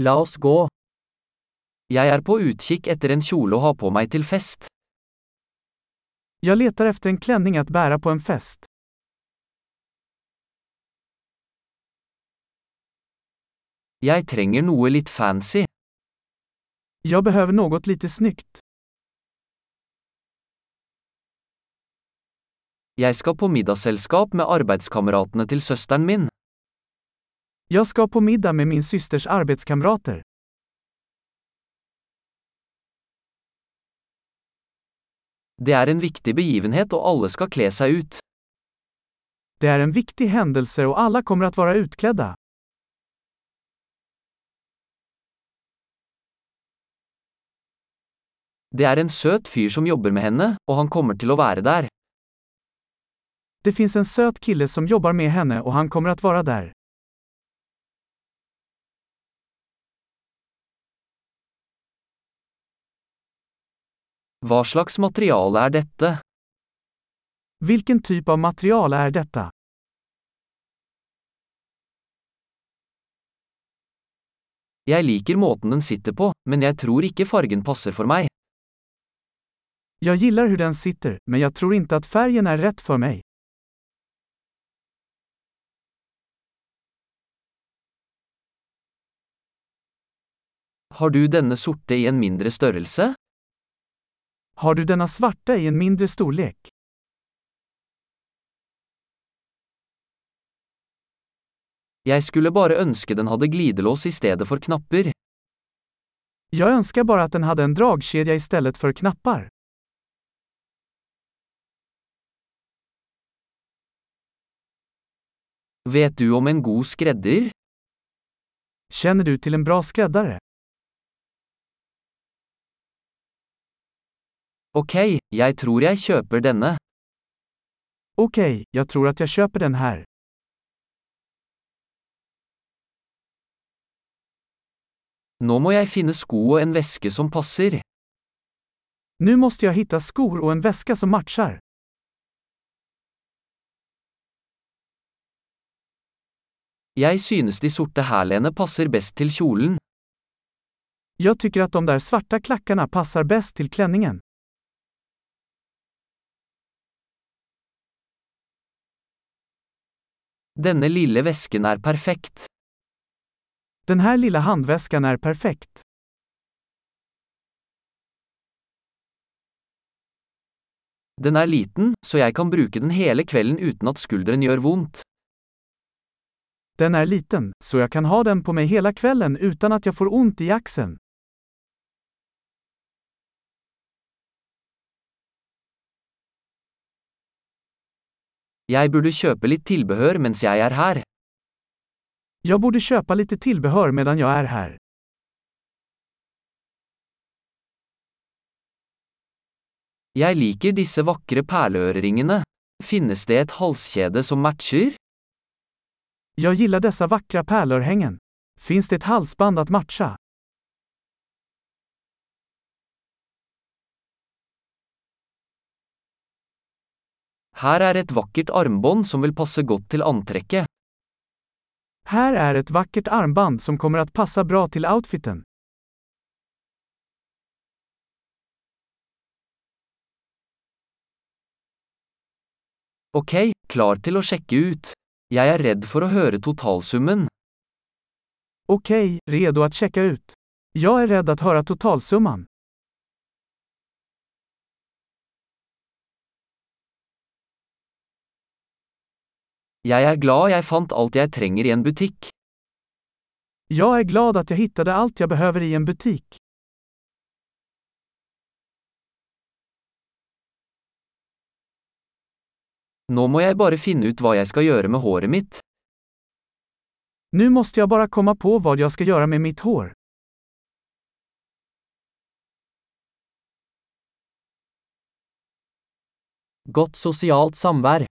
La oss gå. Jeg er på utkikk etter en kjole å ha på meg til fest. Jag letar efter en klänning att bära på en fest. Jeg trenger noe litt fancy. Jag behöver något lite snyggt. Jeg skal på middagsselskap med arbeidskameratene til søsteren min. Jag ska på middag med min systers arbetskamrater. Det er en viktig begivenhet og alle skal kle seg ut. Det är en viktig händelse och alla kommer att vara utklädda. Det er en søt fyr som jobber med henne, og han kommer til å være der. Det finns en söt kille som jobbar med henne och han kommer att vara där. Hva slags materiale er dette? Vilken typ av material är detta? Jeg liker måten den sitter på, men jeg tror ikke fargen passer for meg. Jag gillar hur den sitter, men jag tror inte att färgen är rätt för mig. Har du denne sorte i en mindre størrelse? Har du denna svarta i en mindre storlek? Jeg skulle bare ønske den hadde glidelås i stedet for knapper. Jag önskar bara att den hade en dragkedja istället för knappar. Vet du om en god skredder? Känner du till en bra skräddare? Ok, jeg tror jeg kjøper denne. Okej, jag tror att jag köper den här. Nå må jeg finne sko og en veske som passer. Nu måste jag hitta skor och en väska som matchar. Jeg synes de sorte hælene passer best til kjolen. Jag tycker att de där svarta klackarna passar bäst till klänningen. Denne lille vesken er perfekt. Den här lilla handväskan är perfekt. Den er liten, så jeg kan bruke den hele kvelden uten at skulderen gjør vondt. Den är liten, så jag kan ha den på mig hela kvällen utan att jag får ont i axeln. Jeg burde kjøpe litt tilbehør mens jeg er her. Jag borde köpa lite tillbehör medan jag är här. Jeg liker disse vakre perleøreringene. Finnes det et halskjede som matcher? Jag gillar dessa vackra pärlörhängen. Finns det ett halsband att matcha? Her er et vakkert armbånd som vil passe godt til antrekket. Här är ett vackert armband som kommer att passa bra till outfiten. Ok, klar til å sjekke ut. Jeg er redd for å høre totalsummen. Okej, redo att checka ut. Jag är rädd att höra totalsumman. Jeg er glad jeg fant alt jeg trenger i en butikk. Jag är glad att jag hittade allt jag behöver i en butik. Nå må jeg bare finne ut hva jeg skal gjøre med håret mitt. Nu måste jag bara komma på vad jag ska göra med mitt hår. Godt sosialt samvær.